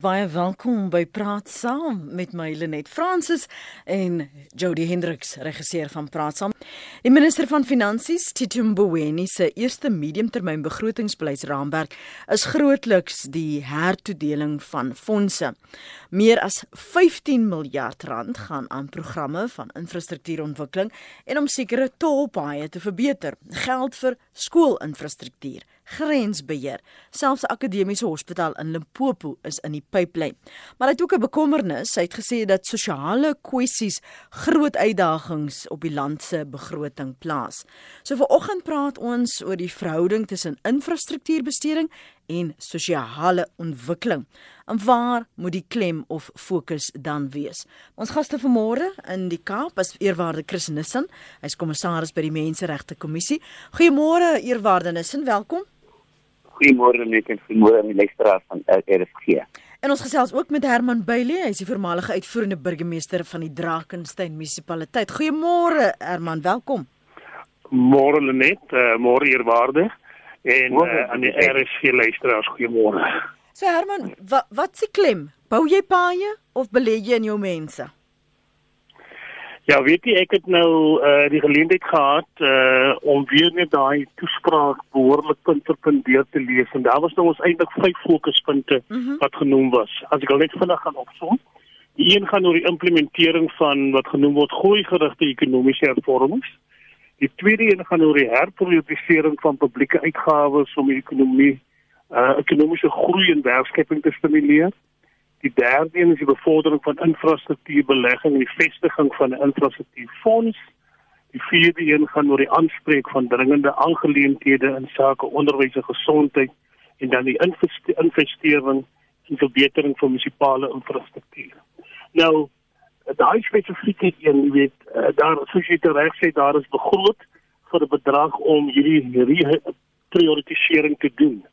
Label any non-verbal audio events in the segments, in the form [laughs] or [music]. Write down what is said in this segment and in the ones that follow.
Baie welkom by Praat Saam met my Lenet Fransis en Jody Hendriks, regisseur van Praat Saam. Die minister van Finansies, Tito Mboweni, se eerste mediumtermyn begrotingsbeleidsraamwerk is grootliks die hertoedeling van fondse. Meer as 15 miljard rand gaan aan programme van infrastruktuurontwikkeling en om sekere tolpaaie te verbeter. Geld vir skoolinfrastruktuur grensbeheer. Selfs 'n akademiese hospitaal in Limpopo is in die pyplyn. Maar hy het ook 'n bekommernis. Hy het gesê dat sosiale kwessies groot uitdagings op die land se begroting plaas. So vanoggend praat ons oor die verhouding tussen infrastruktuurbesteding en sosiale ontwikkeling. En waar moet die klem of fokus dan wees? Ons gaste vanmôre in die Kaap is eerwaarde Chris Nissen. Hy's kommissaris by die Menseregte Kommissie. Goeiemôre eerwaarde Nissen, welkom goeiemôre net en goeiemôre aan die luisteraars van RSG. En ons gesels ook met Herman Bailey, hy is die voormalige uitvoerende burgemeester van die Drakensberg munisipaliteit. Goeiemôre Herman, welkom. Môre Lenet, uh, môre eerwaarde en uh, aan die RSG luisteraars goeiemôre. So Herman, wat wat se klem? Bou jy paaie of belê jy in jou mense? Ja, weet jy ek het nou uh die geleentheid gehad uh om weer net daai toespraak behoorlik punt vir punt deur te lees en daar was nou ons eintlik vyf fokuspunte mm -hmm. wat genoem was. As ek al net vinnig gaan opsom. Die een gaan oor die implementering van wat genoem word gooi-gerigte ekonomiese hervormings. Die tweede een gaan oor die herprioritisering van publieke uitgawes om die ekonomie uh ekonomiese groei en werkskeping te stimuleer. Die derde een is die bevordering van infrastruktuurbelegging en die vestiging van 'n infrastruktuurfonds. Die vierde een gaan oor die aanspreek van dringende aangeleenthede in sake onderwys en gesondheid en dan die investering in verbetering van munisipale infrastruktuur. Nou, daai spesifieke een, jy weet, eh, daar soos jy reg sê, daar is begroot vir 'n bedrag om hierdie prioritisering te doen.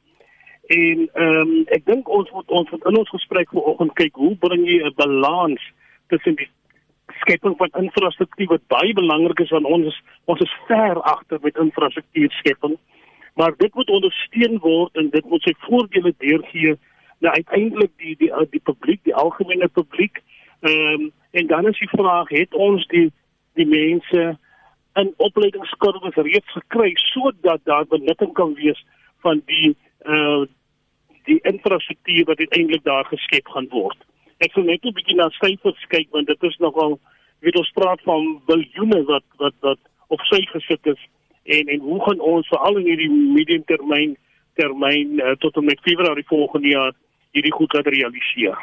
En ehm um, ek dink ons moet ons moet in ons gesprek vanoggend kyk hoe bring jy 'n balans tussen die skepping van infrastruktuur wat baie belangrik is aan ons ons is ver agter met infrastruktuur skepping. Maar dit moet ondersteun word en dit moet sy voordele deurgee na uiteindelik die die die publiek, die algemene publiek. Ehm um, en dan is die vraag het ons die die mense in opleidingskurwes reeds gekry sodat daar benutting kan wees van die uh die infrastruktuur wat uiteindelik daar geskep gaan word. Ek wil net 'n bietjie na syfers kyk want dit is nogal weet ons praat van biljoene wat wat wat op sy gesit is en en hoe gaan ons veral in hierdie medium termyn termyn uh, tot en met Februarie volgende jaar hierdie goed laat realiseer.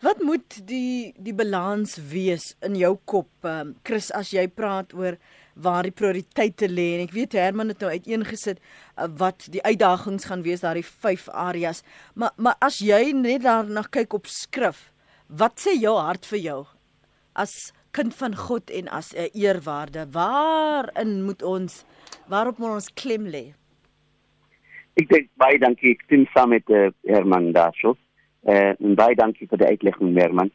Wat moet die die balans wees in jou kop, um, Chris, as jy praat oor waar die prioriteite lê en ek weet Herman het nou uiteengesit uh, wat die uitdagings gaan wees daardie vyf areas. Maar maar as jy net daarna kyk op skrif, wat sê jou hart vir jou as kind van God en as 'n eerwaarde? Waarin moet ons waarop moet ons klem lê? Ek dink baie dankie ek stem saam met uh, Herman daarso. Uh, baie dankie vir die uitlegging Herman.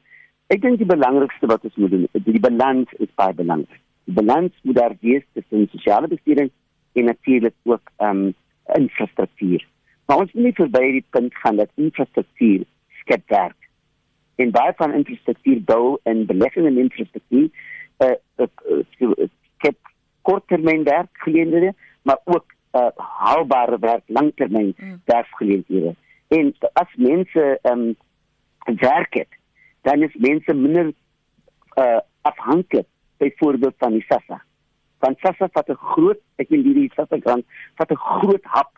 Ek dink die belangrikste wat ons moet doen, die balans is baie belangrik balans moet daar wees tussen sosiale bestuuring en natuurlik ook ehm um, infrastruktuur. Maar ons moet nie verby die punt gaan dat infrastruktuur skep werk. En baie van infrastruktuur bou en belegging in infrastruktuur eh uh, uh, skep korttermynwerk geleenthede, maar ook eh uh, houbare werk langtermyn mm. werkgeleenthede. En as mense ehm um, werk het, dan is mense minder eh uh, afhanklik byvoorbeeld van die SASSA. Van SASSA vat 'n groot, ek meen hierdie SASSA grant vat 'n groot hap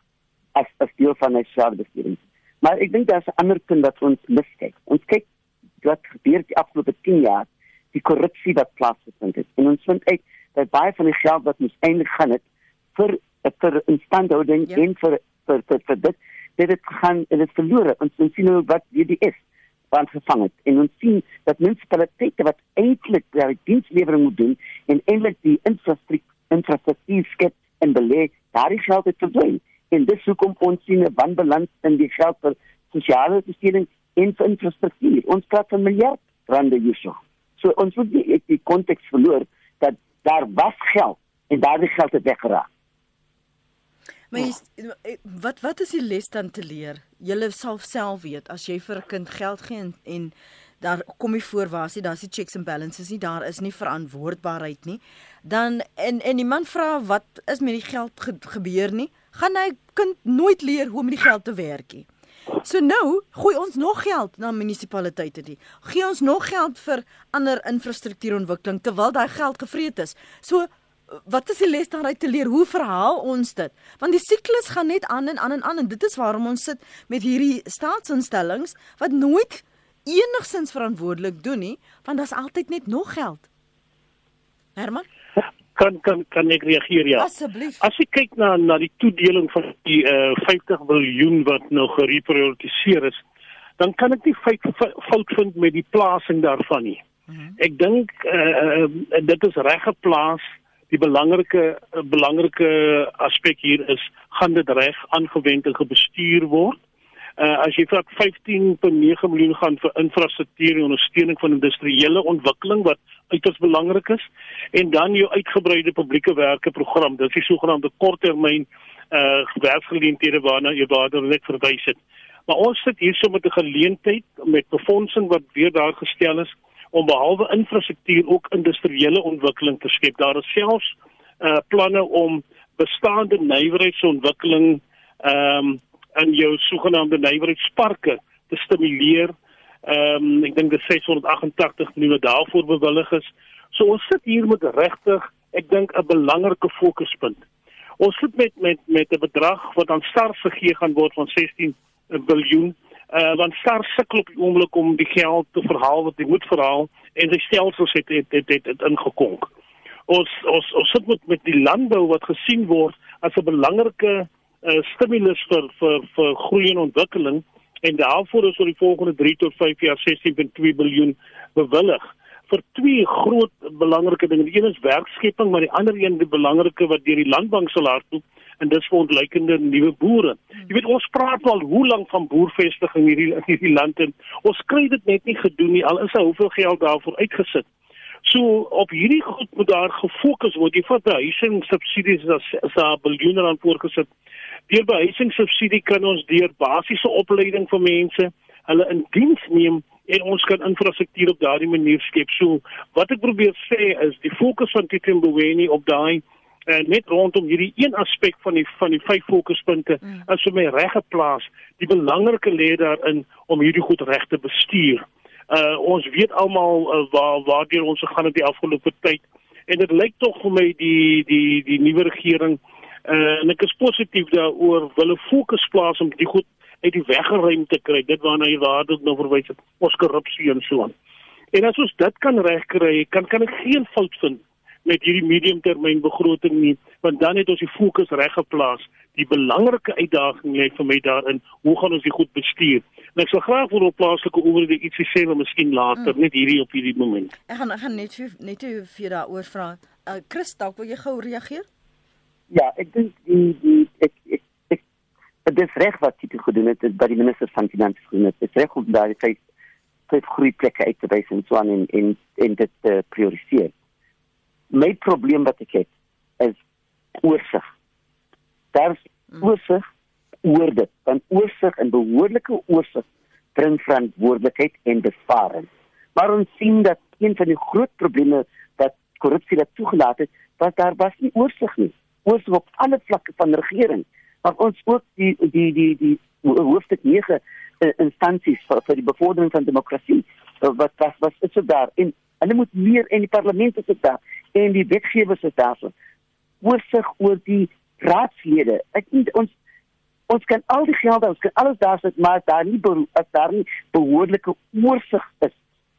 as as deel van die staatsbestuur. Maar ek dink daar's 'n ander punt wat ons miskyk. Ons kyk wat gebeur die afgelope 10 jaar, die korrupsie wat plaasgevind het. En ons vind uit dat baie van die geld wat ons eintlik gaan het vir vir instandhouding ja. en vir vir vir, vir dit dit het gaan en dit verlore. Ons sien nou wat hierdie is want gevang het. En ons sien dat munisipaliteite wat eintlik daar dienslewering moet doen en eintlik die infrastruktuur infrastruktuur skep en belê daardie geld het verdwyn. En dis hoekom ons sien 'n wanbalans in die geld vir sosiale bestuuring en vir infrastruktuur. Ons praat van miljard rande hierso. So ons moet die die konteks verloor dat daar was geld en daardie geld het weggeraak Maar jy, eh, wat wat is die les dan te leer? Jy sal self weet as jy vir 'n kind geld gee en, en daar kom jy voor waar sy daar's die checks and balances nie daar is nie verantwoordbaarheid nie dan en en die man vra wat is met die geld ge, gebeur nie gaan hy kind nooit leer hoe om die geld te werk nie So nou gooi ons nog geld na munisipaliteite toe. Gee ons nog geld vir ander infrastruktuurontwikkeling terwyl daai geld gevreet is. So wat is die les daaruit te leer? Hoe verhaal ons dit? Want die siklus gaan net aan en aan en aan en dit is waarom ons sit met hierdie staatsinstellings wat nooit enigsins verantwoordelik doen nie, want daar's altyd net nog geld. Herman? kan kan kan ek reageer ja. Asseblief. As jy kyk na na die toedeling van die uh, eh, 50 miljard wat nou gereprioritiseer is, dan kan ek nie fout vind met die plasing daarvan nie. Uh mhm. -huh. Ek dink uh, uh, dit is reg geplaas. Die belangrike belangrike aspek hier is gaan dit reg aangewend en gebestuur word. Uh, as jy vir 15.9 miljoen gaan vir infrastruktuur en ondersteuning van industriële ontwikkeling wat uiters belangrik is en dan jou uitgebreide publieke werke program dit is die sogenaamde korttermyn uh werksgeleenthede waarna jy waarder net verwys het maar ons sit hier so met 'n geleentheid met befondsing wat weer daar gestel is om behalwe infrastruktuur ook industriële ontwikkeling te skep daar is selfs uh planne om bestaande nywerheidsontwikkeling ehm um, in jou sogenaamde nywerheidsparke te stimuleer Ehm um, ek dink dit 688 nuwe daarvoor bewillig is. So ons sit hier met regtig, ek dink 'n belangrike fokuspunt. Ons sit met met met 'n bedrag wat aan SARS gegee gaan word van 16 biljoen. Uh want SARS sukkel op die oomblik om die geld te verhaal wat hy moet verhaal en sy stelsels het het het, het, het ingekonk. Ons ons ons sit met met die landbou wat gesien word as 'n belangrike uh, stimulus vir vir vir groei en ontwikkeling en daarvoor is vir die volgende 3 tot 5 jaar 16.2 miljard bewillig vir twee groot belangrike dinge. Die een is werkskepping, maar die ander een, die belangrike wat deur die landbank sal hardloop en dis vir ontleikende nuwe boere. Jy weet ons praat al hoe lank van boervestiging hierdie in hierdie land en ons kry dit net nie gedoen nie al is daar hoeveel geld daarvoor uitgesit. So op hierdie goed moet daar gefokus word. Jy vat behuising subsidies as 'n biljoen rand voorgesit Deur behuisingssubsidie kan ons deur basiese opleiding vir mense hulle in diens neem en ons kan infrastruktuur op daardie manier skep. So wat ek probeer sê is die fokus van Titimboweni op daai uh, net rondom hierdie een aspek van die van die vyf fokuspunte mm. is vir my reg geplaas. Die belangrike lê daarin om hierdie goed reg te bestuur. Uh ons weet almal uh, waar waardeur ons gegaan het die afgelope tyd en dit lyk tog vir my die die die nuwe regering Uh, en ek is positief daaroor wil 'n fokus plaas om die goed uit die weg geruim te kry dit waarna jy waar dit nou verwys het ons korrupsie en so aan. En as ons dit kan regkry, kan kan ek geen fout vind met hierdie mediumtermyn begroting nie, want dan het ons die fokus reg geplaas. Die belangrike uitdaging lê vir my daarin, hoe gaan ons dit goed bestuur? En ek sal graag vir op plaaslike owerhede ietsie sê, maar miskien later, mm. net hierdie op hierdie moment. Ek gaan ek gaan net net vir daaroor vra. Uh, Chris, dalk wil jy gou reageer? Ja, ek dink die die ek ek ek dit is reg wat jy gedoen het by die minister van finansies gedoen het. Dit is reg om daar die vyf vyf groei plekke uit te wys en so aan en en en dit te prioritiseer. My probleem wat ek het is oorsig. Daar's mm. oorsig oor dit. Want oorsig en behoorlike oorsig bring verantwoordelikheid en bevaring. Maar ons sien dat een van die groot probleme wat korrupsie dat toegelaat het, was daar was nie oorsig nie oorsig op alle vlakke van regering. Maar ons ook die die die die hoofstuk 9 uh, instansies vir, vir die bevordering van demokrasie uh, wat wat wat is so daar en hulle moet meer in die parlement is daar en die wetgewers is daar. Oorsig oor die raadslede. Ek dink ons ons kan al die geld ons kan alles daar sit maar daar nie as daar nie behoorlike oorsig is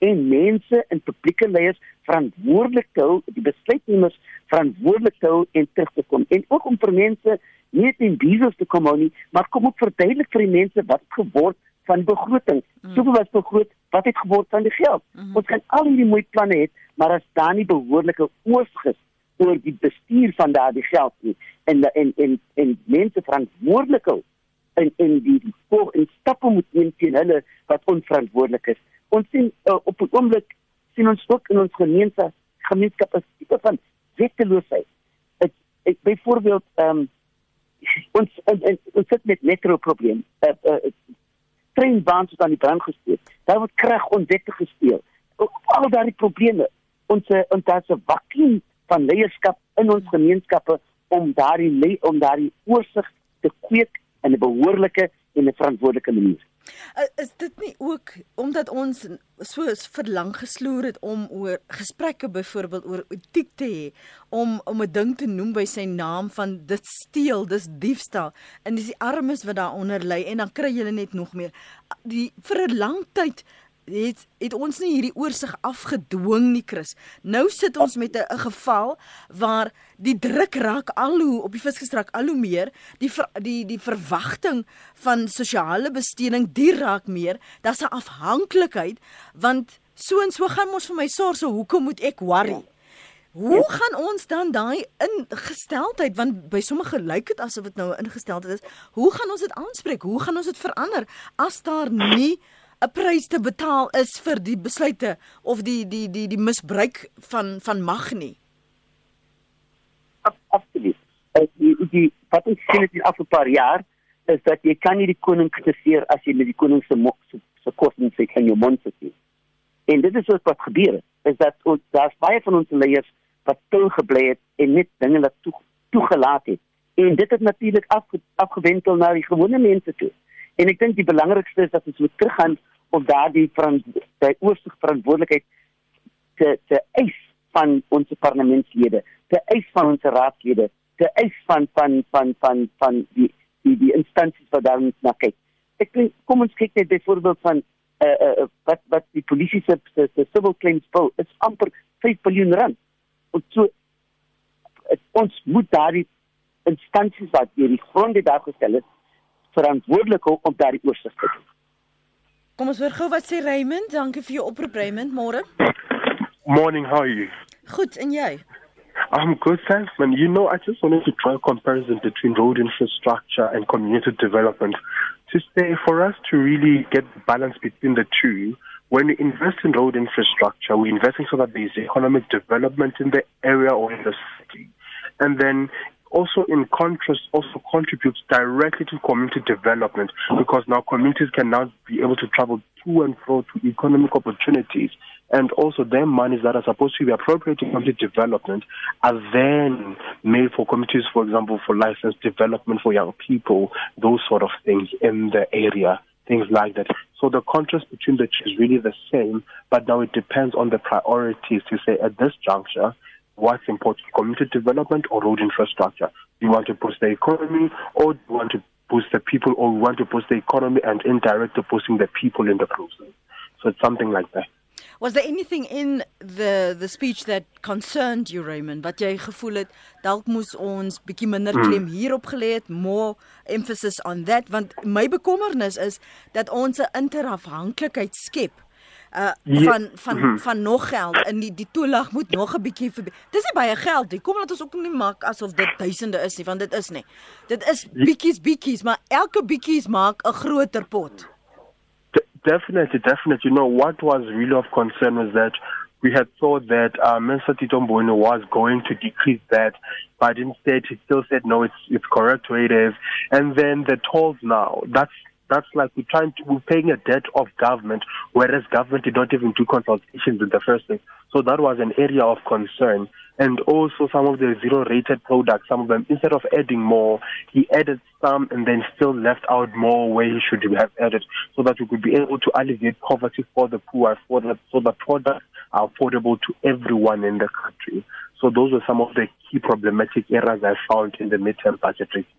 en mense en publieke leiers verantwoordelik hou, die besluitnemers verantwoordelik hou en terug te kom. En ook om vir mense nie in besigheid te kom nie, maar kom ook verduidelik vir die mense wat geword van begroting. Mm. Soveel was begroot, wat het geword van die geld? Mm. Ons kan al hierdie mooi planne hê, maar as daar nie behoorlike oorsig is oor die bestuur van daardie geld nie en en en en mense verantwoordelik hou en en die voor en stappe moet neem teen hulle wat onverantwoordelik is ons sien uh, op 'n oomblik sien ons ook in ons gemeenskap gemeenskap as tipe van wetteloosheid. Ek ek byvoorbeeld ehm um, ons en, ons sit met metro probleem. Uh, uh, treinbaan wat aan die brand gesteek. Daar word krag onwettig gesteel. Al daardie probleme. Ons ons daar's 'n vakuum van leierskap in ons gemeenskappe om daardie om daardie oorsig te kweek in 'n behoorlike en 'n verantwoordelike manier. Uh, is dit nie ook omdat ons so verlang gesloer het om oor gesprekke byvoorbeeld oor etiek te hê om om 'n ding te noem by sy naam van dit steel, dis diefstal en dis die armes wat daaronder lê en dan kry jy net nog meer die vir 'n lang tyd het het ons nie hierdie oorsig afgedwing nie Chris. Nou sit ons met 'n geval waar die druk raak al hoe op die visgestrak al hoe meer, die ver, die die verwagting van sosiale besteding die raak meer. Daar's 'n afhanklikheid want so en so gaan ons vir my sorg, so hoekom moet ek worry? Hoe gaan ons dan daai ingesteldheid want by sommige lyk dit asof dit nou ingesteldheid is. Hoe gaan ons dit aanspreek? Hoe gaan ons dit verander as daar nie 'n prys te betaal is vir die besluite of die die die die misbruik van van mag nie. Absoluut. Ek die, die wat ons sien in die afgelope paar jaar is dat jy kan nie die koning kritiseer as jy met die koning se se, se kosting sê kan jy mond sê. En dit is wat gebeur is dat ons daar's baie van ons leiers wat toe gebly het en net dinge laat toe toegelaat het. En dit het natuurlik afge, afgewentel na die gewone mense toe. En ek dink die belangrikste is dat ons moet teruggaan om daardie die oorsig verantwoordelikheid te te eis van ons parlementslede, te eis van ons raadslede, te eis van van van van van die die die instansies wat daar moet na kyk. Ek dink kom ons kyk net byvoorbeeld van uh, uh, wat wat die polisie se se civil claims bill is amper 5 miljard rand. En so het, ons moet daardie instansies wat deur die grond daar gestel is verantwoordelik om daardie oorsig te doen. Kom ons hoor gou wat sê Raymond. Dankie vir jou oproep Raymond. Môre. Morning, how are you? Goed, en jy? I'm good, thanks, man. You know, I just wanted to draw a comparison between road infrastructure and community development. To say, for us to really get balance between the two, when we invest in road infrastructure, we're investing so that there's economic development in the area or in the city. And then also in contrast also contributes directly to community development because now communities can now be able to travel to and fro to economic opportunities and also their monies that are supposed to be appropriate to community development are then made for communities for example for license development for young people those sort of things in the area things like that. So the contrast between the two is really the same but now it depends on the priorities to say at this juncture what's important, community development or road infrastructure? Do you want to boost the economy or do you want to boost the people or you want to boost the economy and indirectly boosting the people in the process? So it's something like that. Was there anything in the the speech that concerned you Raymond wat jy gevoel het dalk moes ons bietjie minder hmm. klem hierop gelê het more emphasis on that want my bekommernis is dat ons 'n interafhanklikheid skep uh van van mm -hmm. van nog geld in die die toelag moet nog 'n bietjie vir Dis nie baie geld nie. Kom laat ons ook nie maak asof dit duisende is nie, want dit is nie. Dit is bietjies bietjies, maar elke bietjies maak 'n groter pot. Definitely, definitely. You know what was really of concern was that we had thought that uh, Minister Tito Mboweni was going to decrease that, but instead he still said no, it's it's correct where it is. And then the tolls now, that's that's like we're trying to we're paying a debt of government, whereas government did not even do consultations in the first place. So that was an area of concern. And also some of the zero rated products, some of them instead of adding more, he added some and then still left out more where he should have added so that we could be able to alleviate poverty for the poor for that so the products are affordable to everyone in the country. So those were some of the key problematic areas I found in the midterm budget review.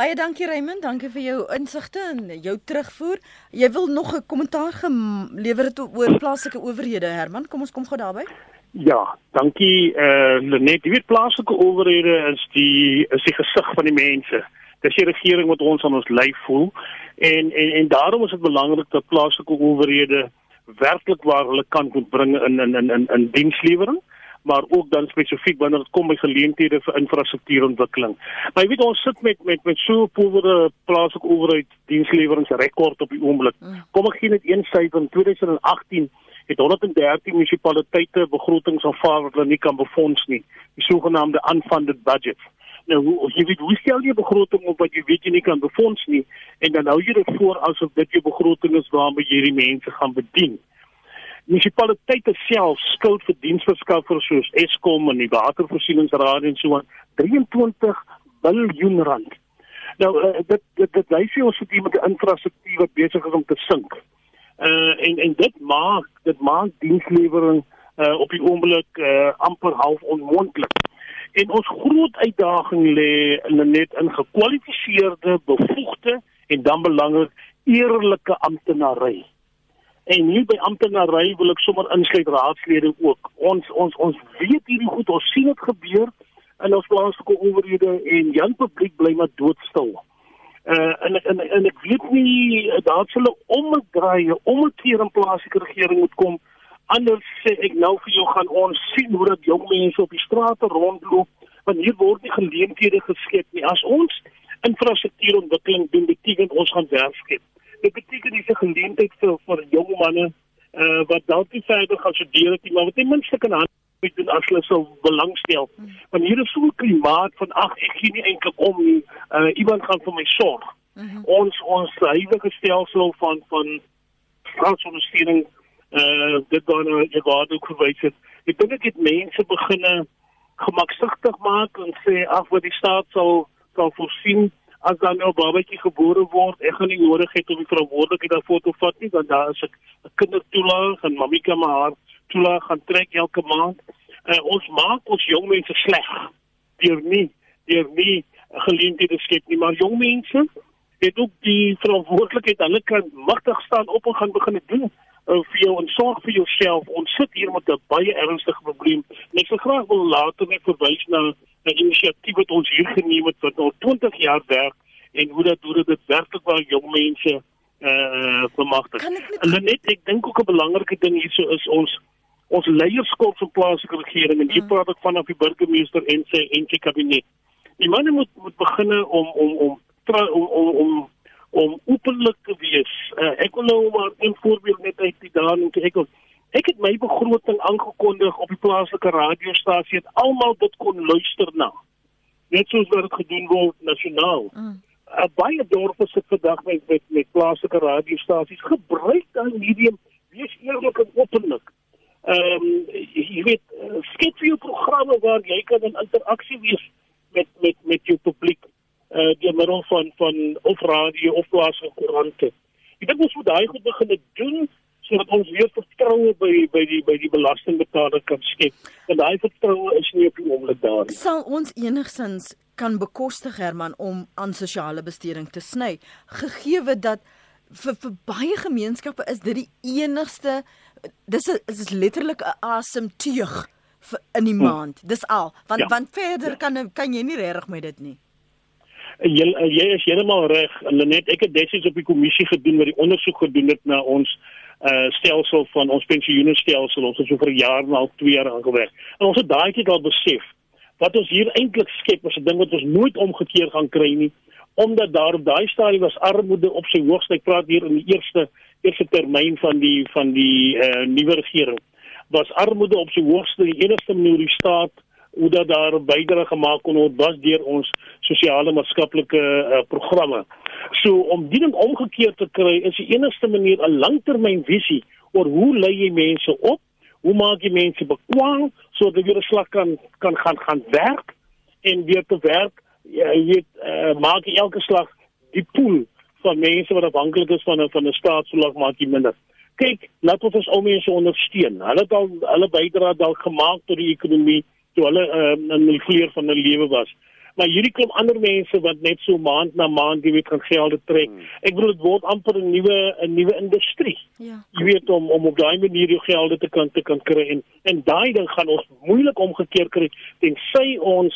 Baie dankie Raymond, dankie vir jou insigte en jou terugvoer. Jy wil nog 'n kommentaar gelewer het oor plaaslike owerhede Herman. Kom ons kom gou daarby. Ja, dankie eh uh, Lenet. Jy weet plaaslike owerhede is die is die gesig van die mense. Dis die regering wat ons aan ons lyf voel en en en daarom is dit belangrik dat plaaslike owerhede werklik waar hulle kan kon bring in in in in, in dienslewering maar ook dan spesifiek wanneer dit kom by geleenthede vir infrastruktuurontwikkeling. Maar jy weet ons sit met met met so 'n powere plaaslike owerheid diensleweringrekord op die oomblik. Mm. Kom ek gee net een syfer in 2018 het 113 munisipaliteite begrotings aanvaar wat hulle nie kan befonds nie, die sogenaamde unfunded budgets. Nou hoe jy weet hoe stel jy begroting op wat jy weet jy nie kan befonds nie en dan hou jy dit voor asof dit jou begroting is waarmee jy die mense gaan bedien. Munisipaliteite self skuld vir diensverskaffers soos Eskom en die Watervoorsieningsraad en so aan 23 miljard rand. Nou uh, dit dit dit wys jy ons het iemand 'n infrastruktuur wat besig is om te sink. Uh en en dit maak dit maak dienslewering uh op die oomblik uh amper half onmoontlik. En ons groot uitdaging lê net in gekwalifiseerde, bevoegde en dan belangrik eerlike amptenary. En hier by amptenary wil ek sommer insluit raadslede ook. Ons ons ons weet hierdie goed, ons sien dit gebeur in ons plaaslike owerhede en Jan publiek bly maar doodstil. Uh en en en ek weet nie daar sal 'n omdraai, 'n omkeer in plaaslike regering moet kom. Anders sê ek nou vir jou gaan ons sien hoe dat jong mense op die strate rondloop want hier word nie geleenthede geskep nie. As ons infrastruktuurontwikkeling doen, beteken ons gaan werk skep. Dit beteken dis 'n geleentheid vir vir jong manne uh wat dalk nie verder gaan studeer nie, maar wat ten minste kan moet doen as hulle sou belangstel. Hmm. Want hier is so 'n klimaat van ag ek gee nie eintlik om nie. Uh iemand gaan vir my sorg. Mm -hmm. Ons ons huidige stelsel van van staatsondersteuning uh dit dan jy gou ook verwys het. Ek dink dit mense beginne gemaksigtig maak en sê ag wat die staat sal sal voorsien as dan nou babatjie gebore word, ek gaan nie nodig hê om die verantwoordelikheid daarvoor te vat nie, want daar is 'n kindertoelaag en mamika maar haar toelaag gaan trek elke maand. Uh, ons maak ons jong mense sleg deur nie deur nie geleenthede skep nie, maar jong mense het ook die verantwoordelikheid hulle kan magtig staan op en gaan begin doen uh, vir jou en sorg vir jouself. Ons sit hier met 'n baie ernstige probleem. Ek sou graag wil later net verwys na 'n inisiatief wat ons hier geneem het wat al 20 jaar werk en hoe dat hoe dit werklik waar jong mense eh uh, bemagtig. En net ek dink ook 'n belangrike ding hierso is ons ons leierskap van plaaslike regering en hier mm. praat ek vanaf die burgemeester en sy en sy kabinet. Die manne moet moet begin om om om om om om om openlik te wees. Uh, ek wil nou maar 'n voorbeeld net uit die daan en ek ek het my begroting aangekondig op die plaaslike radiostasie het almal dit kon luister na. Net soos wat dit gedoen word nasionaal. Mm. Uh, baie dorpe sit vandag met met, met plaaslike radiostasies gebruik daai medium wees eerlik en openlik ehm um, jy weet eh, skep vir jou programme waar jy kan in interaksie wees met met met jou publiek uh, deur middel van van of radio of plaaslike koerante. Ek dink ons moet daai goed begin doen sodat ons weer vertroue by by die by die belastingbetaler kan skep. Want daai vertroue is nie op die oomblik daar nie. Sal ons enigsins kan bekostig Herman om aan sosiale besteding te sny gegee dat vir vir baie gemeenskappe is dit die enigste dis is letterlik 'n asemteug in die hm. maand. Dis al. Want ja. want verder kan kan jy nie regtig met dit nie. Jy jy is heeltemal reg. Net ek het destyds op die kommissie gedoen wat die ondersoek gedoen het na ons uh stelsel van ons pensioenstelsel. Ons het so vir jare al 2 jaar aangewerk. En ons het daai tyd al besef wat ons hier eintlik skep is 'n ding wat ons nooit omgekeer gaan kry nie omdat daar op daai stadium was armoede op sy hoogste. Ek praat hier in die eerste eerste termyn van die van die uh, nuwe regering was armoede op sy hoogste die enigste manier die staat hoe dat daar bydra gemaak kon word was deur ons sosiale maatskaplike uh, programme. So om dit omgekeer te kry is die enigste manier 'n langtermynvisie oor hoe lei jy mense op? Hoe maak jy mense bekwam sodat weer 'n slag kan kan gaan gaan werk en weer te werk? Ja, jy weet, uh, maak elke slag die pool van mense wat afhanklik is van 'n van 'n staatslag maak jy minder. Kyk, laat ons ons ou mense ondersteun. Hulle het al hulle bydra dalk gemaak tot die ekonomie toe hulle uh, in die vleuer van hulle lewe was. Maar hierdie kom ander mense wat net so maand na maand jy weet kan geld trek. Hmm. Ek bedoel dit word amper 'n nuwe 'n nuwe industrie. Ja. Jy weet om om op daai manier jou geld te kan te kan kry en en daai ding gaan ons moeilik omgekeer kry tensy ons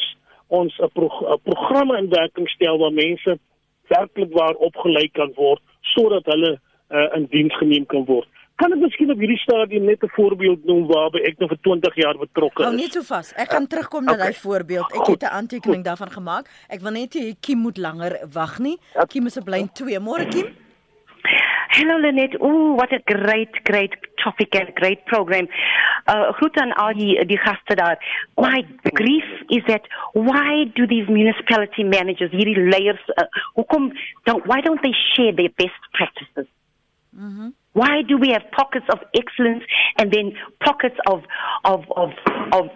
ons 'n pro, programme in werking stel waar mense werklik waar opgelei kan word sodat hulle uh, in diens geneem kan word. Kan ek miskien op hierdie stadium net 'n voorbeeld noem waarby ek nou vir 20 jaar betrokke is? Nou net so vas. Ek gaan terugkom na okay. daai voorbeeld. Ek Goed. het 'n aantekening Goed. daarvan gemaak. Ek wil net hê Kim moet langer wag nie. Ja. Kim is op lyn 2. Môre Kim. Hello Lynette. Ooh, what a great great topic and great program. Uh groet aan al die die gaste daar. My grief is that why do these municipality managers hierdie layers uh, hoekom don't why don't they share their best practices? Mhm. Why do we have pockets of excellence and then pockets of of of of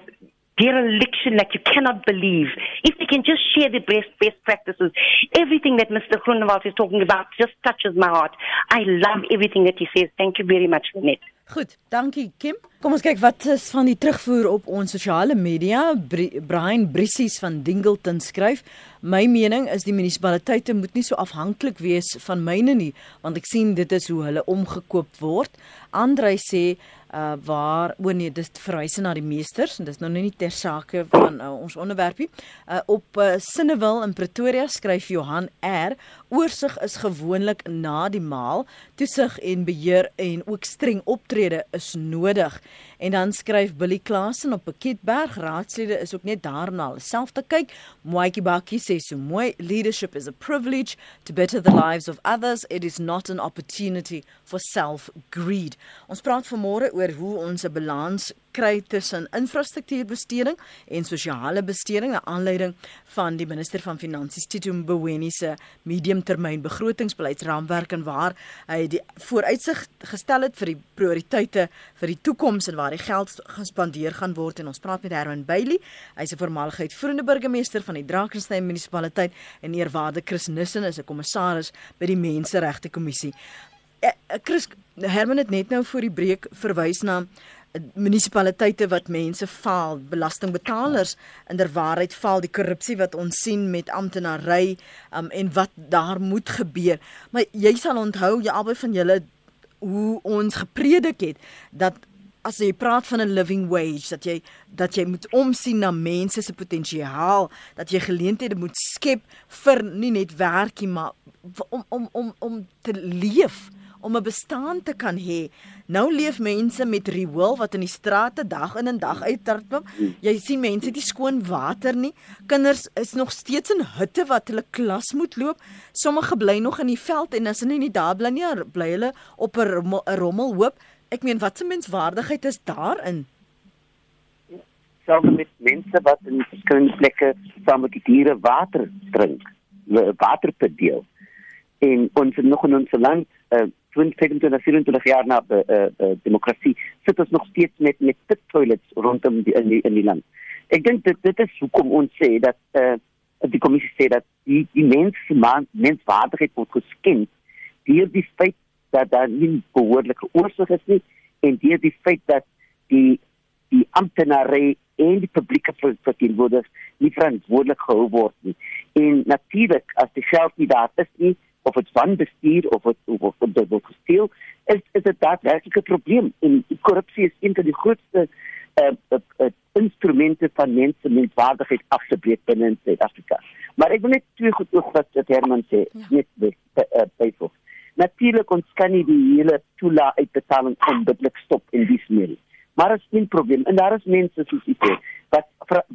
dereliction that you cannot believe. If we can just share the best best practices, everything that Mr. Groenewald is talking about just touches my heart. I love everything that he says. Thank you very much, Net. Goed, dankie Kim. Kom ons kyk wat is van die terugvoer op ons sosiale media. Brian Brissies van Dingleton skryf: "My mening is die munisipaliteite moet nie so afhanklik wees van myne nie, want ek sien dit is hoe hulle omgekoop word." Andrei sê uh waar o nee dis verwys na die meesters en dis nou nie ter sake van uh, ons onderwerpie uh, op uh, Sinnewil in Pretoria skryf Johan R oorsig is gewoonlik na die maal toesig en beheer en ook streng optrede is nodig En dan skryf Billy Klasen op Piketberg, raadslede is ook net daarna self te kyk. Moetjie Bakkie sê so mooi, leadership is a privilege to better the lives of others. It is not an opportunity for self-greed. Ons praat vanmôre oor hoe ons 'n balans kry tussen infrastruktuurbesteding en sosiale besteding na aanleiding van die minister van finansies Tito Mboweni se mediumtermyn begrotingsbeleidsraamwerk en waar hy die vooruitsig gestel het vir die prioriteite vir die toekoms en waar die geld gespandeer gaan word. En ons praat met Herman Bailey hy's 'n voormalige uitvoerende burgemeester van die Drakensberg munisipaliteit en eerwaarde Chris Nissen is 'n kommissaris by die Menseregte Kommissie. Eh, eh, Chris Herman het net nou voor die breek verwys na munisipaliteite wat mense faal, belastingbetalers inderwaarheid faal die korrupsie wat ons sien met amptenary um, en wat daar moet gebeur. Maar jy sal onthou jy albei van julle hoe ons gepredik het dat as jy praat van 'n living wage dat jy dat jy moet omsien na mense se potensiaal, dat jy geleenthede moet skep vir nie net werkie maar om om om om te leef om 'n bestaan te kan hê. Nou leef mense met riool wat in die strate dag in en dag uit tartpom. Jy sien mense het nie skoon water nie. Kinders is nog steeds in hutte wat hulle klas moet loop. Sommige bly nog in die veld en as hulle nie daar bly nie, bly hulle op 'n rommel, rommel hoop. Ek meen wat se menswaardigheid is daarin? Selfs met mense wat in verskillende plekke saam met die diere water drink, water verdeel. En ons nog in ons land uh, 25 24 jaar na uh, uh, demokrasie sit ons nog steeds met met pit toilets rondom die in die, in die land. Ek dink dit dit is hoekom ons sê dat uh, die kommissie sê dat die die mens menswaardigheid word geskend deur die feit dat daar nie behoorlike oorsig is nie en deur die feit dat die die amptenare en die publieke verteenwoordigers nie verantwoordelik gehou word nie. En natuurlik as die geld nie daar is nie of het wanbestuur of het of, of, of dit word gesteel, is is dit daadwerklik 'n probleem. En korrupsie is een van die grootste uh, uh, uh, instrumente van mense menswaardigheid afgebreek binne in Suid-Afrika. Maar ek wil net twee goed oog wat wat Herman sê, ja. net byvoeg. Uh, Natuurlik ons kan nie die hele toela uitbetaling onmiddellik stop in die smeer. Maar is geen probleem. En daar is mense soos jy sê wat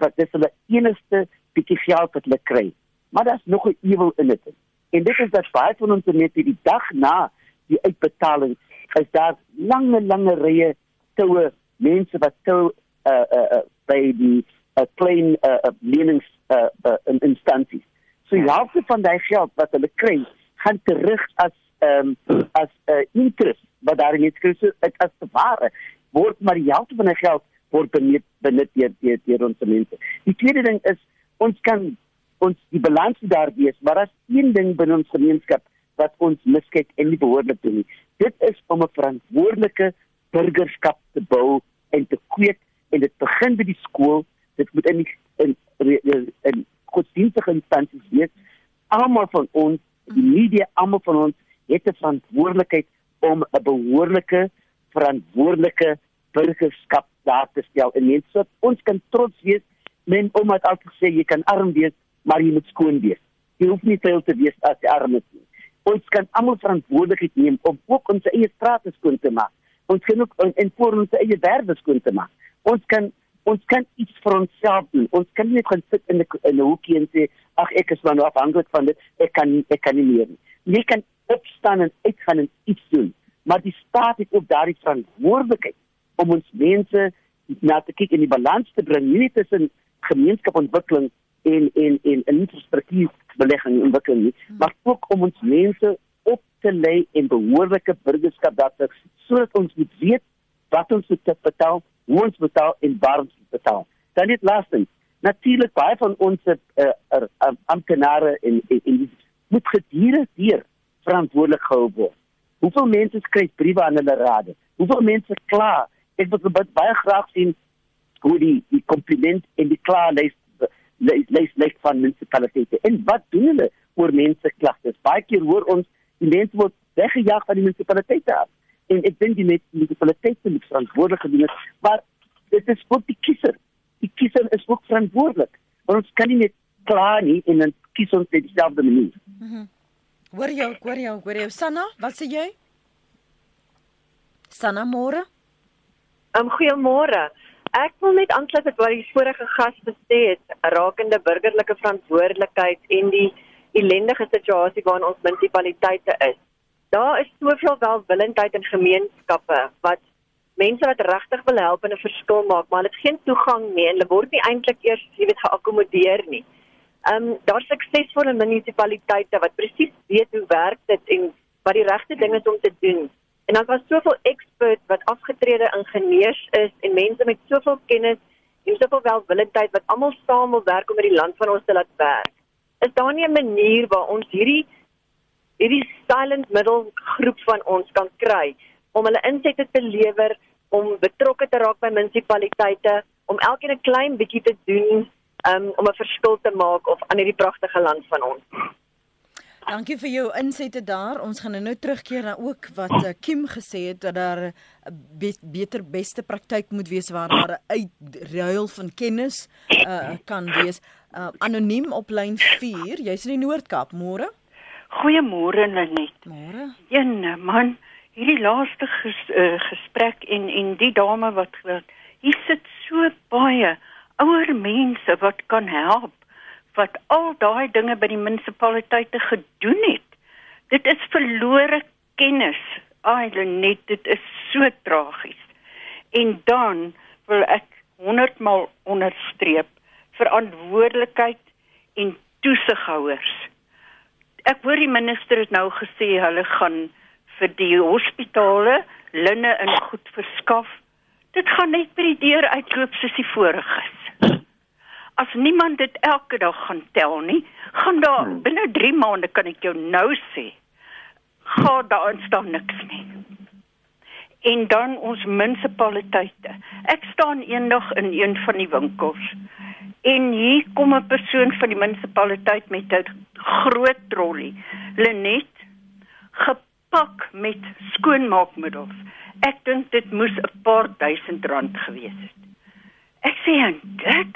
wat dis hulle enigste bietjie geld wat hulle kry. Maar daar's nog 'n ewel in dit. En dit is dat baie van ons net die dag na die uitbetaling is daar lange lange rye toue mense wat toe uh uh, uh by die uh, klein uh, uh lenings uh, uh in instansies. So ja, half van daai geld wat hulle kry, gaan terug as ehm um, as 'n uh, interest wat daar in geskryf is as te ware word maar die helfte van die geld word benut benut deur deur ons mense. Die tweede ding is ons kan ons die balans daar wees, maar as een ding binne ons gemeenskap wat ons miskyk en nie behoorlik doen nie. Dit is om 'n verantwoordelike burgerskap te bou en te kweek en dit begin by die skool. Dit moet in in in, in godsdienstige instansies wees. Almal van ons, die media, almal van ons het 'n verantwoordelikheid om 'n behoorlike verantwoordelike burgerskap daar te stel en so ons kan trots wees men omdat altyd sê jy kan arm wees maar jy moet skoon wees. Jy hoef nie veel te wees as jy arm is nie. Ons kan almal verantwoordelikheid neem om ook ons eie strate skoon te maak. Ons kan ook en vir ons eie werwe skoon te maak. Ons kan ons kan iets vir onsself doen. Ons kan nie gaan sit in 'n in 'n hoekie en sê ag ek is maar nou afhanklik van dit. Ek kan ek kan nie meer nie. Jy kan opstaan en uitgaan en iets doen. Maar die staat het ook daardie verantwoordelikheid om ons mense na te kyk en die balans te bring nie tussen gemeenskapontwikkeling en en en infrastruktuurbelegging en ontwikkeling nie, hmm. maar ook om ons mense op te lei en behoorlike burgerskap dat sodat ons moet weet wat ons moet betaal, hoe ons betaal en waar ons betaal. Dan dit laastens, natuurlik baie van ons uh, uh, amptenare en en, en moet gedurende hier verantwoordelik gehou word. Hoeveel mense skryf briewe aan hulle rade? Hoeveel mense kla? Ek wil baie graag sien hoe die die kompliment en die klaarlys lys lys van munisipaliteite. En wat doen hulle oor mense klagtes? Baie keer hoor ons die mense word weggejaag van die munisipaliteite af. En ek dink die munisipaliteite moet verantwoordelik gedoen het, maar dit is vir die kiezer. Die kiezer is ook verantwoordelik. Want ons kan nie net kla nie en dan kies ons net dieselfde manier. Mhm. Mm hoor jou, hoor jou, hoor jou. Sanna, wat sê jy? Sanna môre? Um goeiemôre. Ek wil net aansluit met wat die vorige gas gesê het rakende burgerlike verantwoordelikheid en die ellendige situasie waarin ons munisipaliteite is. Daar is soveel welwillendheid in gemeenskappe wat mense wat regtig wil help en 'n verskil maak, maar hulle het geen toegang nie en hulle word nie eintlik eers, jy weet, geakkommodeer nie. Ehm um, daar's suksesvolle munisipaliteite wat presies weet hoe werk dit en wat die regte ding is om te doen. En dan was soveel experts wat afgetrede ingenieurs is en mense met soveel kennis en soveel welwillendheid wat almal saam wil werk om die land van ons te laat werk. Is daar nie 'n manier waar ons hierdie hierdie silent middle groep van ons kan kry om hulle insette te lewer om betrokke te raak by munisipaliteite om elkeen 'n klein bietjie te doen um, om 'n verskil te maak of aan hierdie pragtige land van ons. Dankie vir jou insette daar. Ons gaan nou terugkeer na ook wat uh, Kim gesê het dat daar 'n uh, be beter beste praktyk moet wees waar daar 'n uitruil van kennis uh, kan wees. Uh, anoniem op lyn 4. Jy's in die Noord-Kaap, môre? Goeiemôre Lenet. Môre. Ene man, hierdie laaste ges, uh, gesprek en en die dame wat wat hier sit so baie ouer mense wat kan help wat al daai dinge by die munisipaliteite gedoen het. Dit is verlore kennis. Ai, net dit is so tragies. En dan wil ek 100 maal onderstreep verantwoordelikheid en toesighouers. Ek hoor die minister het nou gesê hulle gaan vir die hospitale linne en goed verskaf. Dit gaan net by die deur uitloop soos die vorige is as niemand dit elke dag gaan tel nie, gaan daar hmm. binne 3 maande kan ek jou nou sê, gaan daar instaan niks nie. En dan ons munisipaliteite. Ek staan eendag in een van die winkels en hier kom 'n persoon van die munisipaliteit met 'n groot trolly, Lenet, gepak met skoonmaakmiddels. Ek dink dit moes 'n paar duisend rand gewees het. Ek sê dit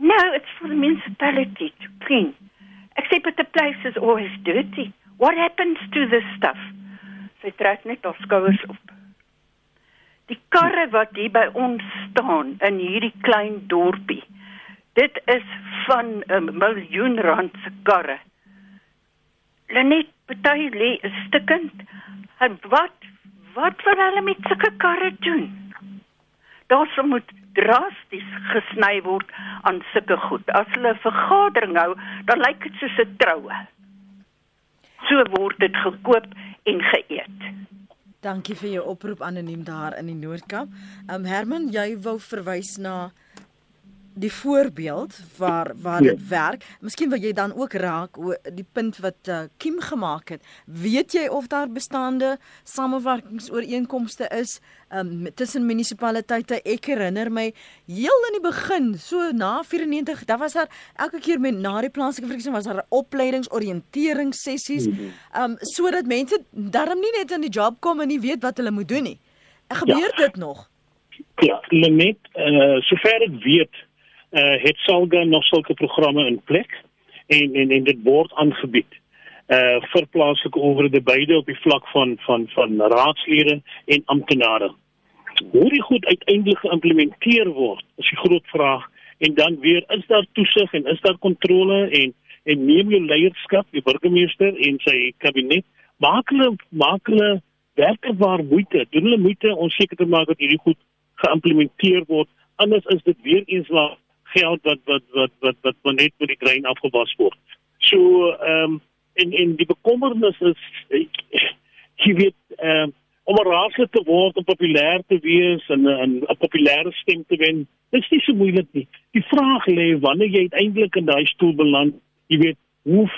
No, it's for the municipality to clean. Except that the place is always dirty. What happens to this stuff? Sy trek net haar skouers op. Die karre wat hier by ons staan in hierdie klein dorpie. Dit is van 'n miljoen rand se karre. Lenet party lê stikkend. En wat wat wil hulle met sulke karre doen? Daar sou moet drasties gesny word aan sulke goed. As hulle 'n vergadering hou, dan lyk dit soos 'n troue. So word dit gekoop en geëet. Dankie vir jou oproep anoniem daar in die Noord-Kaap. Um Herman, jy wou verwys na die voorbeeld waar waar dit ja. werk. Miskien wil jy dan ook raak oor die punt wat uh, Kim gemaak het. Weet jy of daar bestaande samewerkingsooreenkomste is um, tussen munisipaliteite? Ek herinner my heel in die begin, so na 94, daar was daar elke keer met na die plaaslike verkiesing was daar opleidingsoriënteringssessies, mhm. um sodat mense darm nie net in die job kom en nie weet wat hulle moet doen nie. Gebeur ja. dit nog? Ja, net uh, sover ek weet uh, het Salga nog sulke programme in plek en en en dit word aangebied uh vir plaaslike owerhede beide op die vlak van van van raadslede en amptenare. Hoe dit goed uiteindelik geïmplementeer word, is die groot vraag en dan weer is daar toesig en is daar kontrole en en neem jou leierskap, die burgemeester en sy kabinet maak hulle maak hulle werklikwaar moeite, doen hulle moeite om seker te maak dat hierdie goed geïmplementeer word. Anders is dit weer eens waar geld wat wat wat wat wat, wat net met die trein afgewas word. So ehm um, en en die bekommernis is jy weet ehm um, om raadslid te word om populêr te wees en 'n 'n populêre stem te wen. Dit is nie so moeilik nie. Die vraag lê wanneer jy uiteindelik in daai stoel beland, jy weet, hoe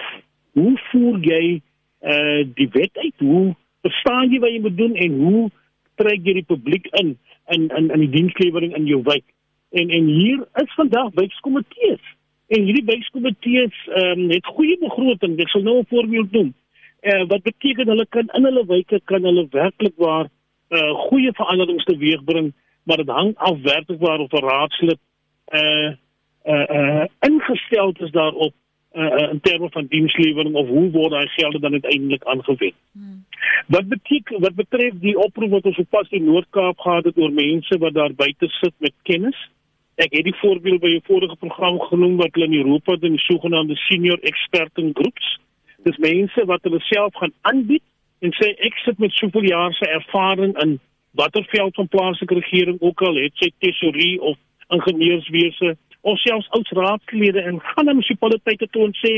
hoe voer jy eh uh, die wet uit? Hoe verstaan jy wat jy moet doen en hoe trek jy die publiek in in in in die dienslewering in jou wijk? En en hier is vandag wijkkomitees. En hierdie wijkkomitees ehm um, het goeie begroting. Ek sal nou 'n voorbeeld noem. Eh uh, wat beteken hulle kan in hulle wijke kan hulle werklik waar eh uh, goeie veranderings teweegbring, maar dit hang af werklik waar of 'n raadslid eh uh, eh uh, uh, ingestel is daarop uh, in terme van dienslewering of hoe word daai gelde dan uiteindelik aangewend. Hmm. Wat beteken wat betref die oproep wat ons sopas in Noord-Kaap gehad het oor mense wat daar buite sit met kennis? Ek het die voorbeeld by 'n vorige program genoem wat hulle in Europa doen, die sogenaamde senior experting groups. Dis mense wat hulle self gaan aanbied en sê ek sit met soveel jaar se ervaring in watter veld van plaaslike regering ook al het, sy tesorie of ingenieurswese of selfs ou raadslede en gaan na munisipaliteite toe en sê,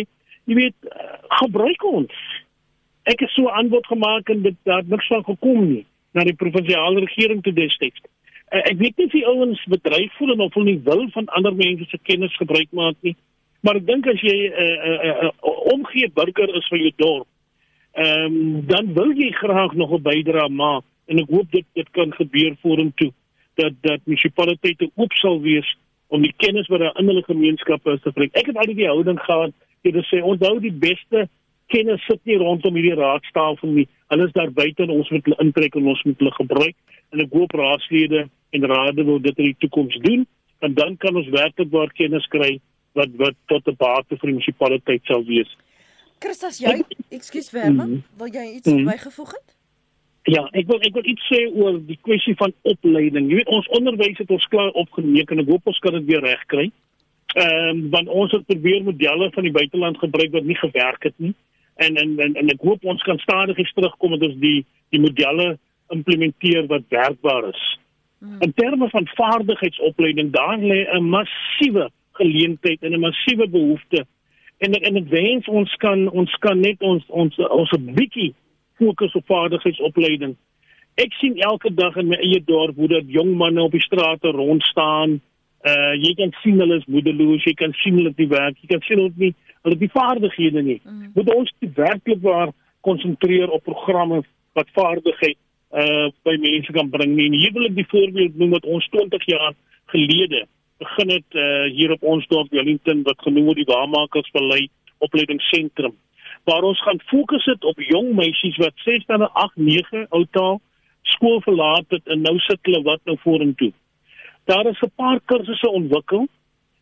jy weet, uh, gebruik ons. Ek het so 'n antwoord gemaak en dit daar niks van gekom nie na die provinsiale regering toe destyds. Uh, ek weet nie of die ouens bedryf voel en of hulle nie wil van ander mense se kennis gebruik maak nie. Maar ek dink as jy 'n uh, uh, uh, omgee burger is vir jou dorp, ehm um, dan wil jy graag nog 'n bydrae maak en ek hoop dit dit kan gebeur vorentoe dat dat munisipaliteite oop sal wees om die kennis wat daar in hulle gemeenskappe is te bring. Ek het al die houding gehad jy sê onthou die beste kennis sit nie rondom hierdie raadstafel nie. Hulle is daar buite en ons moet hulle intrek en ons moet hulle gebruik en ek hoop raadslede en rade wil dit in die toekoms doen en dan kan ons werklik waar kennis kry wat wat tot 'n bate vir die munisipaliteit sal wees. Christus jy, ekskuus Verma, mm -hmm. wil jy iets mm -hmm. bygevoeg het? Ja, ek wil ek wil iets sê oor die kwessie van opleiding. Jy weet ons onderwys het ons klaar opgeneem en ek hoop ons kan dit weer regkry. Ehm um, want ons het probeer modelle van die buiteland gebruik wat nie gewerk het nie en en en, en ek hoop ons kan stadigies terugkom met ons die die modelle implementeer wat werkbaar is. Hmm. In terme van vaardigheidsopleiding daar lê 'n massiewe geleentheid en 'n massiewe behoefte. En en ek wens ons kan ons kan net ons ons ons 'n bietjie fokus op vaardigheidsopleiding. Ek sien elke dag in my eie dorp hoe dat jong manne op die strate rond staan. Uh jy kan sien hulle is moedeloos, jy kan sien hulle het nie werk, jy kan sien hulle het nie hulle die vaardighede nie. Mm. Moet ons werklik waar konsentreer op programme wat vaardigheid uh by mense kan bring nie. En hier wil ek die voorbeeld noem wat ons 20 jaar gelede begin het uh hier op ons dorp Wellington wat genoem word die Waarmakersvallei opleidingsentrum waar ons gaan fokus het op jong meisies wat 6 tot 8 9 oudtaal skool verlaat het en nou sit hulle wat nou vorentoe. Daar is 'n paar kursusse ontwikkel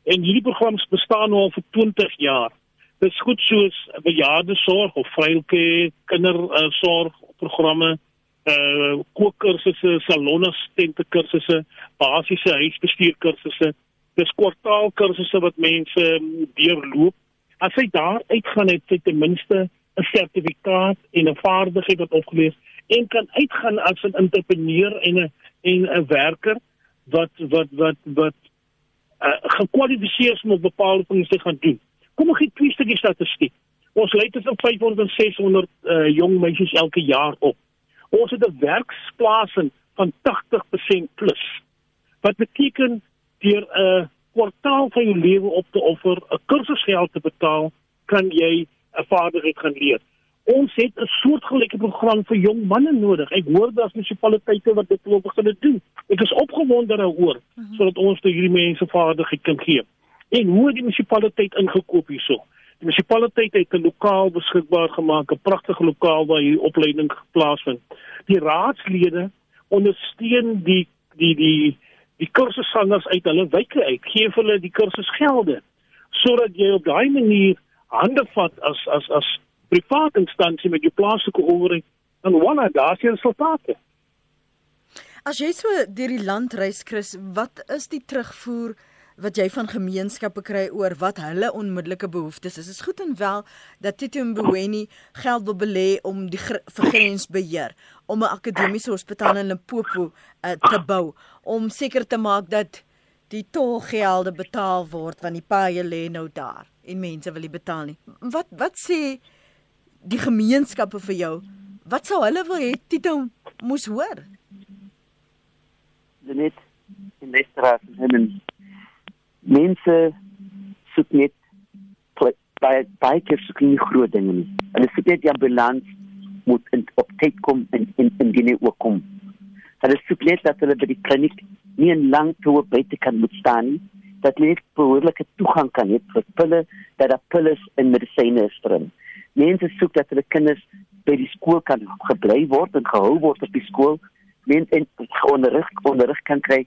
en hierdie programme bestaan nou al vir 20 jaar. Dis goed soos bejaarde sorg of vrylike kindersorg uh, programme uh kookkursusse, salonassistente kursusse, basiese huisbestuur kursusse, dis kwartaalkursusse wat mense um, deurloop. As jy daar uitgaan het jy ten minste 'n sertifikaat en 'n vaardigheid wat opgelees en kan uitgaan as 'n entrepreneur en 'n en 'n werker wat wat wat wat uh, gekwalifiseer is om bepaalde dinge te gaan doen. Kom ek gee twee stukkies statistiek. Ons lei tussen 500 en 600 uh, jong meisies elke jaar op. Ons het 'n werksplasing van 80% plus. Wat beteken deur 'n uh, kwartaal van jou lewe op te offer, 'n kursusgeld te betaal, kan jy 'n vaardigheid gaan leer. Ons het 'n soortgelyke program vir jong manne nodig. Ek hoor daar's munisipaliteite wat dit wil begin doen. Ek is opgewonde daaroor uh mhm. -huh. sodat ons te hierdie mense vaardigheid kan gee. En hoe het die munisipaliteit ingekoop hierso? Die munisipaliteit het 'n lokaal beskikbaar gemaak, 'n pragtige lokaal waar hier opleiding geplaas vind. Die raadslede ondersteun die die die die kursussangers uit hulle wyke uit, gee hulle die kursusgelde sodat jy op daai manier hande vat as as as private instansie met jou plaaslike owerheid en wanneer daar se resultate. As jy so deur die land reis, Chris, wat is die terugvoer wat jy van gemeenskappe kry oor wat hulle onmiddellike behoeftes is. Dit is goed en wel dat Tito Mboweni geld wil belê om die vergrensbeheer, om 'n akademiese hospitaal in Limpopo uh, te bou, om seker te maak dat die tolgelde betaal word want die paaie lê nou daar en mense wil nie betaal nie. Wat wat sê die gemeenskappe vir jou? Wat sou hulle wil hê Tito moes hoor? Dit in Lestraat en mense soek net baie baie keer soek nie groot dinge nie. Hulle soek net die ambulans moet in, op tyd kom en in in die ook kom. Hulle soek net dat hulle by die kliniek nie 'n lang toer buite kan moet staan nie. Dat hulle net behoorlike toegang kan hê vir pille, dat daar pille en medisyne is vir hulle. Mense soek dat hulle kinders by die skool kan gebly word en gehou word op die skool. Mense en onderrig onderrig kan kry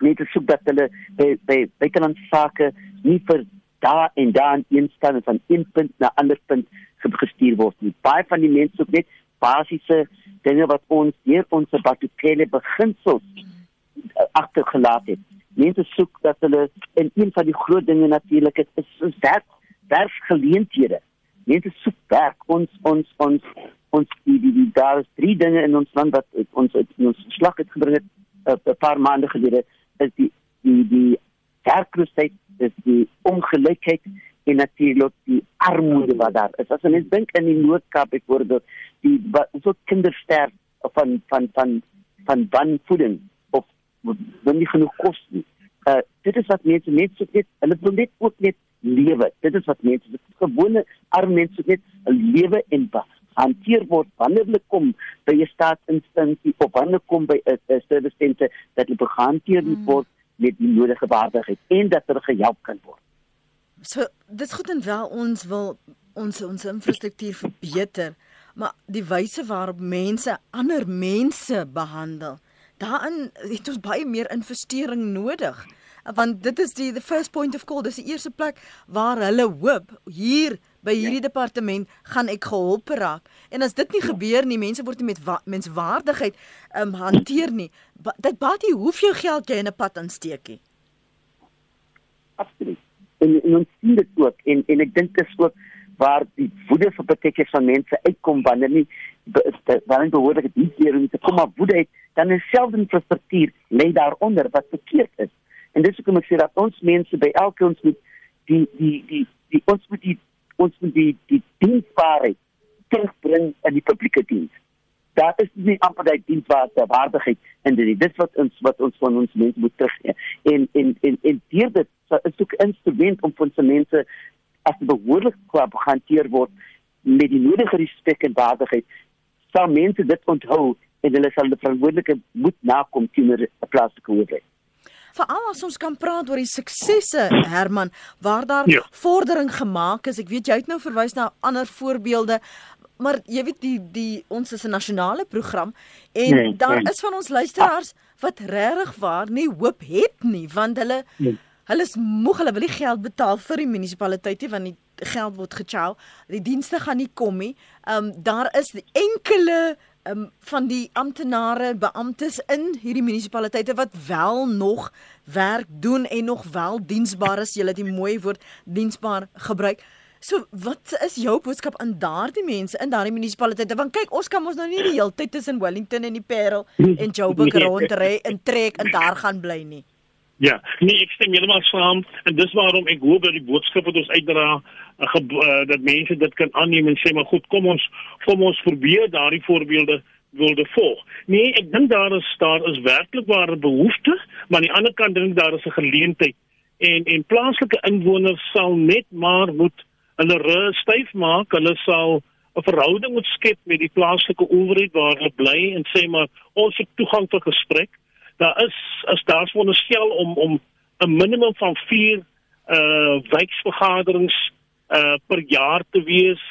te soek dat hulle by by buitelandse sake nie vir daar en daar in een stand van een punt na ander punt gestuur word nie. Baie van die mense soek net basiese dinge wat ons deur ons batukele beginsels eh, agtergelaat het. Mense soek dat hulle in een van die groot dinge natuurlik is is werk werksgeleenthede. Mense soek werk. Ons ons ons ons die, die, die daar is drie dinge in ons land wat ons ons slag het gebring het eh, 'n paar maande gelede is die die die werkloosheid is die ongelykheid en natuurlik die armoede wat daar is. As ons dink in die Noord-Kaap byvoorbeeld, die so kindersterf van van van van wanvoeding of wanneer nie genoeg kos nie. Uh dit is wat mense net so net hulle wil net ook net lewe. Dit is wat mense gewone arme mense net lewe en hanteer word wanneer hulle kom by 'n staatsinstansie of wanneer kom by 'n service center dat hulle gehanteer hmm. word met die nodige waardigheid en dat hulle gehelp kan word. So dis goed en wel ons wil ons ons infrastruktuur verbeter, maar die wyse waarop mense ander mense behandel, daarin het ons baie meer investering nodig want dit is die the first point of call dis die eerste plek waar hulle hoop hier by hierdie ja. departement gaan ek gehelp raak. En as dit nie ja. gebeur nie mense word nie met wa menswaardigheid um, hanteer nie. Ba dit baat jy hoeveel geld jy in 'n pad aansteekie absoluut. En, en ons sien dit ook. En en ek dink dit is ook waar die woede vir baie van mense uitkom wanneer nie wanneer behoorlik die keer om te kom maar woede uit dan is selfs infrastruktuur lê daaronder wat verkeerd is En dis hoekom ek sê dat ons mense by elke ons moet die die die die ons moet die ons moet die die diensbaarheid terugbring in die publieke diens. Daar is nie amper daai diensbaarheid waardigheid in dit. Dis wat ons wat ons van ons mense moet terug en en en en deur dit is ook instrument om vir ons mense as behoorlik kwap gehanteer word met die nodige respek en waardigheid. Sal mense dit onthou en hulle sal die verantwoordelikheid moet nakom teenoor 'n plaaslike owerheid veral as ons kan praat oor die suksesse Herman waar daar ja. vordering gemaak is. Ek weet jy het nou verwys na ander voorbeelde maar jy weet die die ons is 'n nasionale program en nee, daar nee. is van ons luisteraars wat regtig waar nie hoop het nie want hulle nee. hulle is moeg hulle wil nie geld betaal vir die munisipaliteite want die geld word gechou die dienste gaan nie kom nie. Ehm um, daar is enkele um, van die amptenare, beamptes in hierdie munisipaliteite wat wel nog werk doen en nog wel diensbaar is. Jy het die mooi woord diensbaar gebruik. So wat is jou boodskap aan daardie mense in daardie munisipaliteite? Want kyk, ons kan mos nou nie die hele tyd tussen Wellington en die Parel en Joburg nee. [laughs] rondry en trek en daar gaan bly nie. Ja, nee, ek stem heeltemal saam. En dis waarom ek hoop dat die boodskap wat ons uitdra uh, dat mense dit kan aanneem en sê maar goed, kom ons kom ons probeer daardie voorbeelde wilde volg. Nee, ek dink daar is daar is werklik ware behoefte, maar aan die ander kant dink daar is 'n geleentheid. En en plaaslike inwoners sal net maar moet hulle rug styf maak, hulle sal 'n verhouding moet skep met die plaaslike owerheid waar hulle bly en sê maar ons het toegang tot gesprek daar is as daar veronderstel om om 'n minimum van 4 uh wijkvergaderings uh per jaar te wees.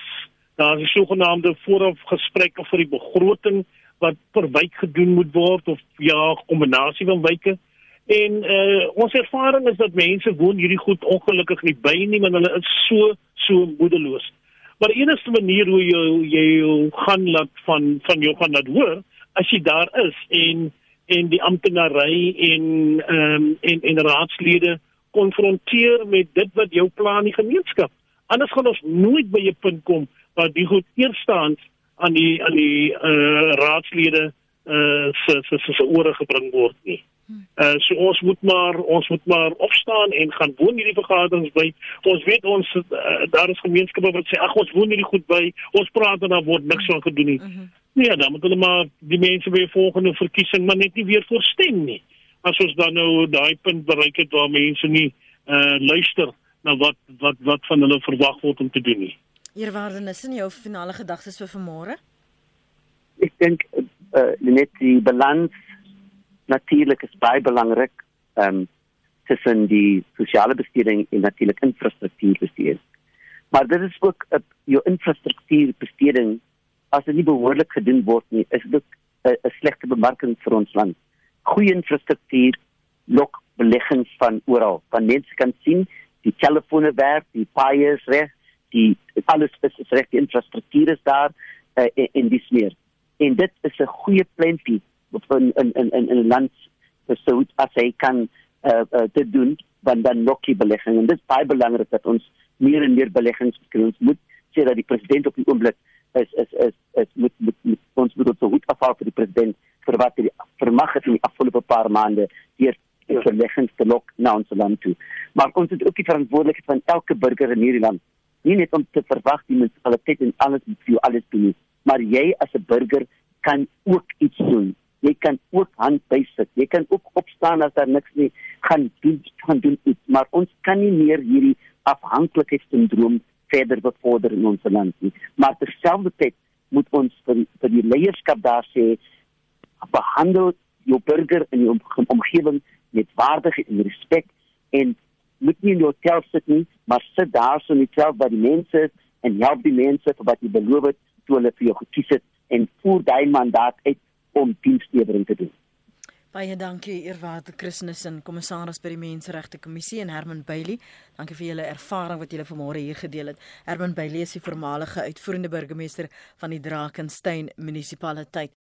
Daar is sogenaamde voorafgesprekke vir die begroting wat per wijk gedoen moet word of ja, kombinasie van wyke. En uh ons ervaring is dat mense woon hierdie goed ongelukkig nie by nie, want hulle is so so moedeloos. Maar die enigste manier hoe jy jy gaan laat van van jou gaan laat hoor as jy daar is en en die amptenary en ehm um, en en raadslede konfronteer met dit wat jou plan in die gemeenskap. Anders gaan ons nooit by 'n punt kom waar die goed eerstens aan die aan die uh, raadslede uh, se se se ore gebring word nie. Uh, so ons moet maar ons moet maar opstaan en gaan woon hierdie vergaderings by. Ons weet ons uh, daar is gemeenskappe wat sê ag ons woon hierdie goed by. Ons praat en dan word niks van gedoen nie. Mm -hmm. Nee, dan moet hulle maar die mense by die volgende verkiesing maar net nie weer voorstem nie. As ons dan nou daai punt bereik het waar mense nie uh luister na wat wat wat van hulle verwag word om te doen nie. Eerwaardenis in jou finale gedagtes vir vanmôre? Ek dink uh net die balans natuurlik is baie belangrik ehm um, tussen die sosiale besteding en natuurlik infrastruktuurbesteding. Maar dit is ook 'n jou infrastruktuurbesteding as dit nie behoorlik gedoen word nie, is dit 'n slegte bemarking vir ons land. Goeie infrastruktuur lok beleggings van oral. Van mense kan sien die telefone werk, die paaie is reg, die alles is, is reg, die infrastruktuur is daar uh, en, en dis meer. En dit is 'n goeie plantjie in in in in 'n land so as hy kan uh, uh, dit doen dan dan lokkie belegging. En dit is baie belangrik dat ons meer en meer beleggings kry. Ons moet sê dat die president op die oomblik is is is is moet moet, moet ons moet ons goed afhaal vir die president vir wat hy vermag het in die afgelope paar maande deur beleggings te lok na ons land toe. Maar ons het ook die verantwoordelikheid van elke burger in hierdie land. Nie net om te verwag die munisipaliteit en alles moet vir jou alles doen maar jy as 'n burger kan ook iets doen jy kan ook hand bysit. Jy kan ook opstaan as daar niks nie gaan doen gaan doen iets, maar ons kan nie meer hierdie afhanklikheidssindroom verder bevorder in ons land nie. Maar terselfdertyd moet ons vir, vir die leierskap daar sê behandel jou burger die om, omgewing met waardigheid en respek en moet nie in jou hotel sit nie, maar sit daar so net self by die mense en help die mense wat jy beloof het toe hulle vir jou gekies het en voer daai mandaat uit om dienslewering te doen. Baie dankie Eerwaarde Christenissen, kommissaris by die Menseregte Kommissie en Herman Bailey. Dankie vir julle ervaring wat julle vanmôre hier gedeel het. Herman Bailey is die voormalige uitvoerende burgemeester van die Drakensberg munisipaliteit.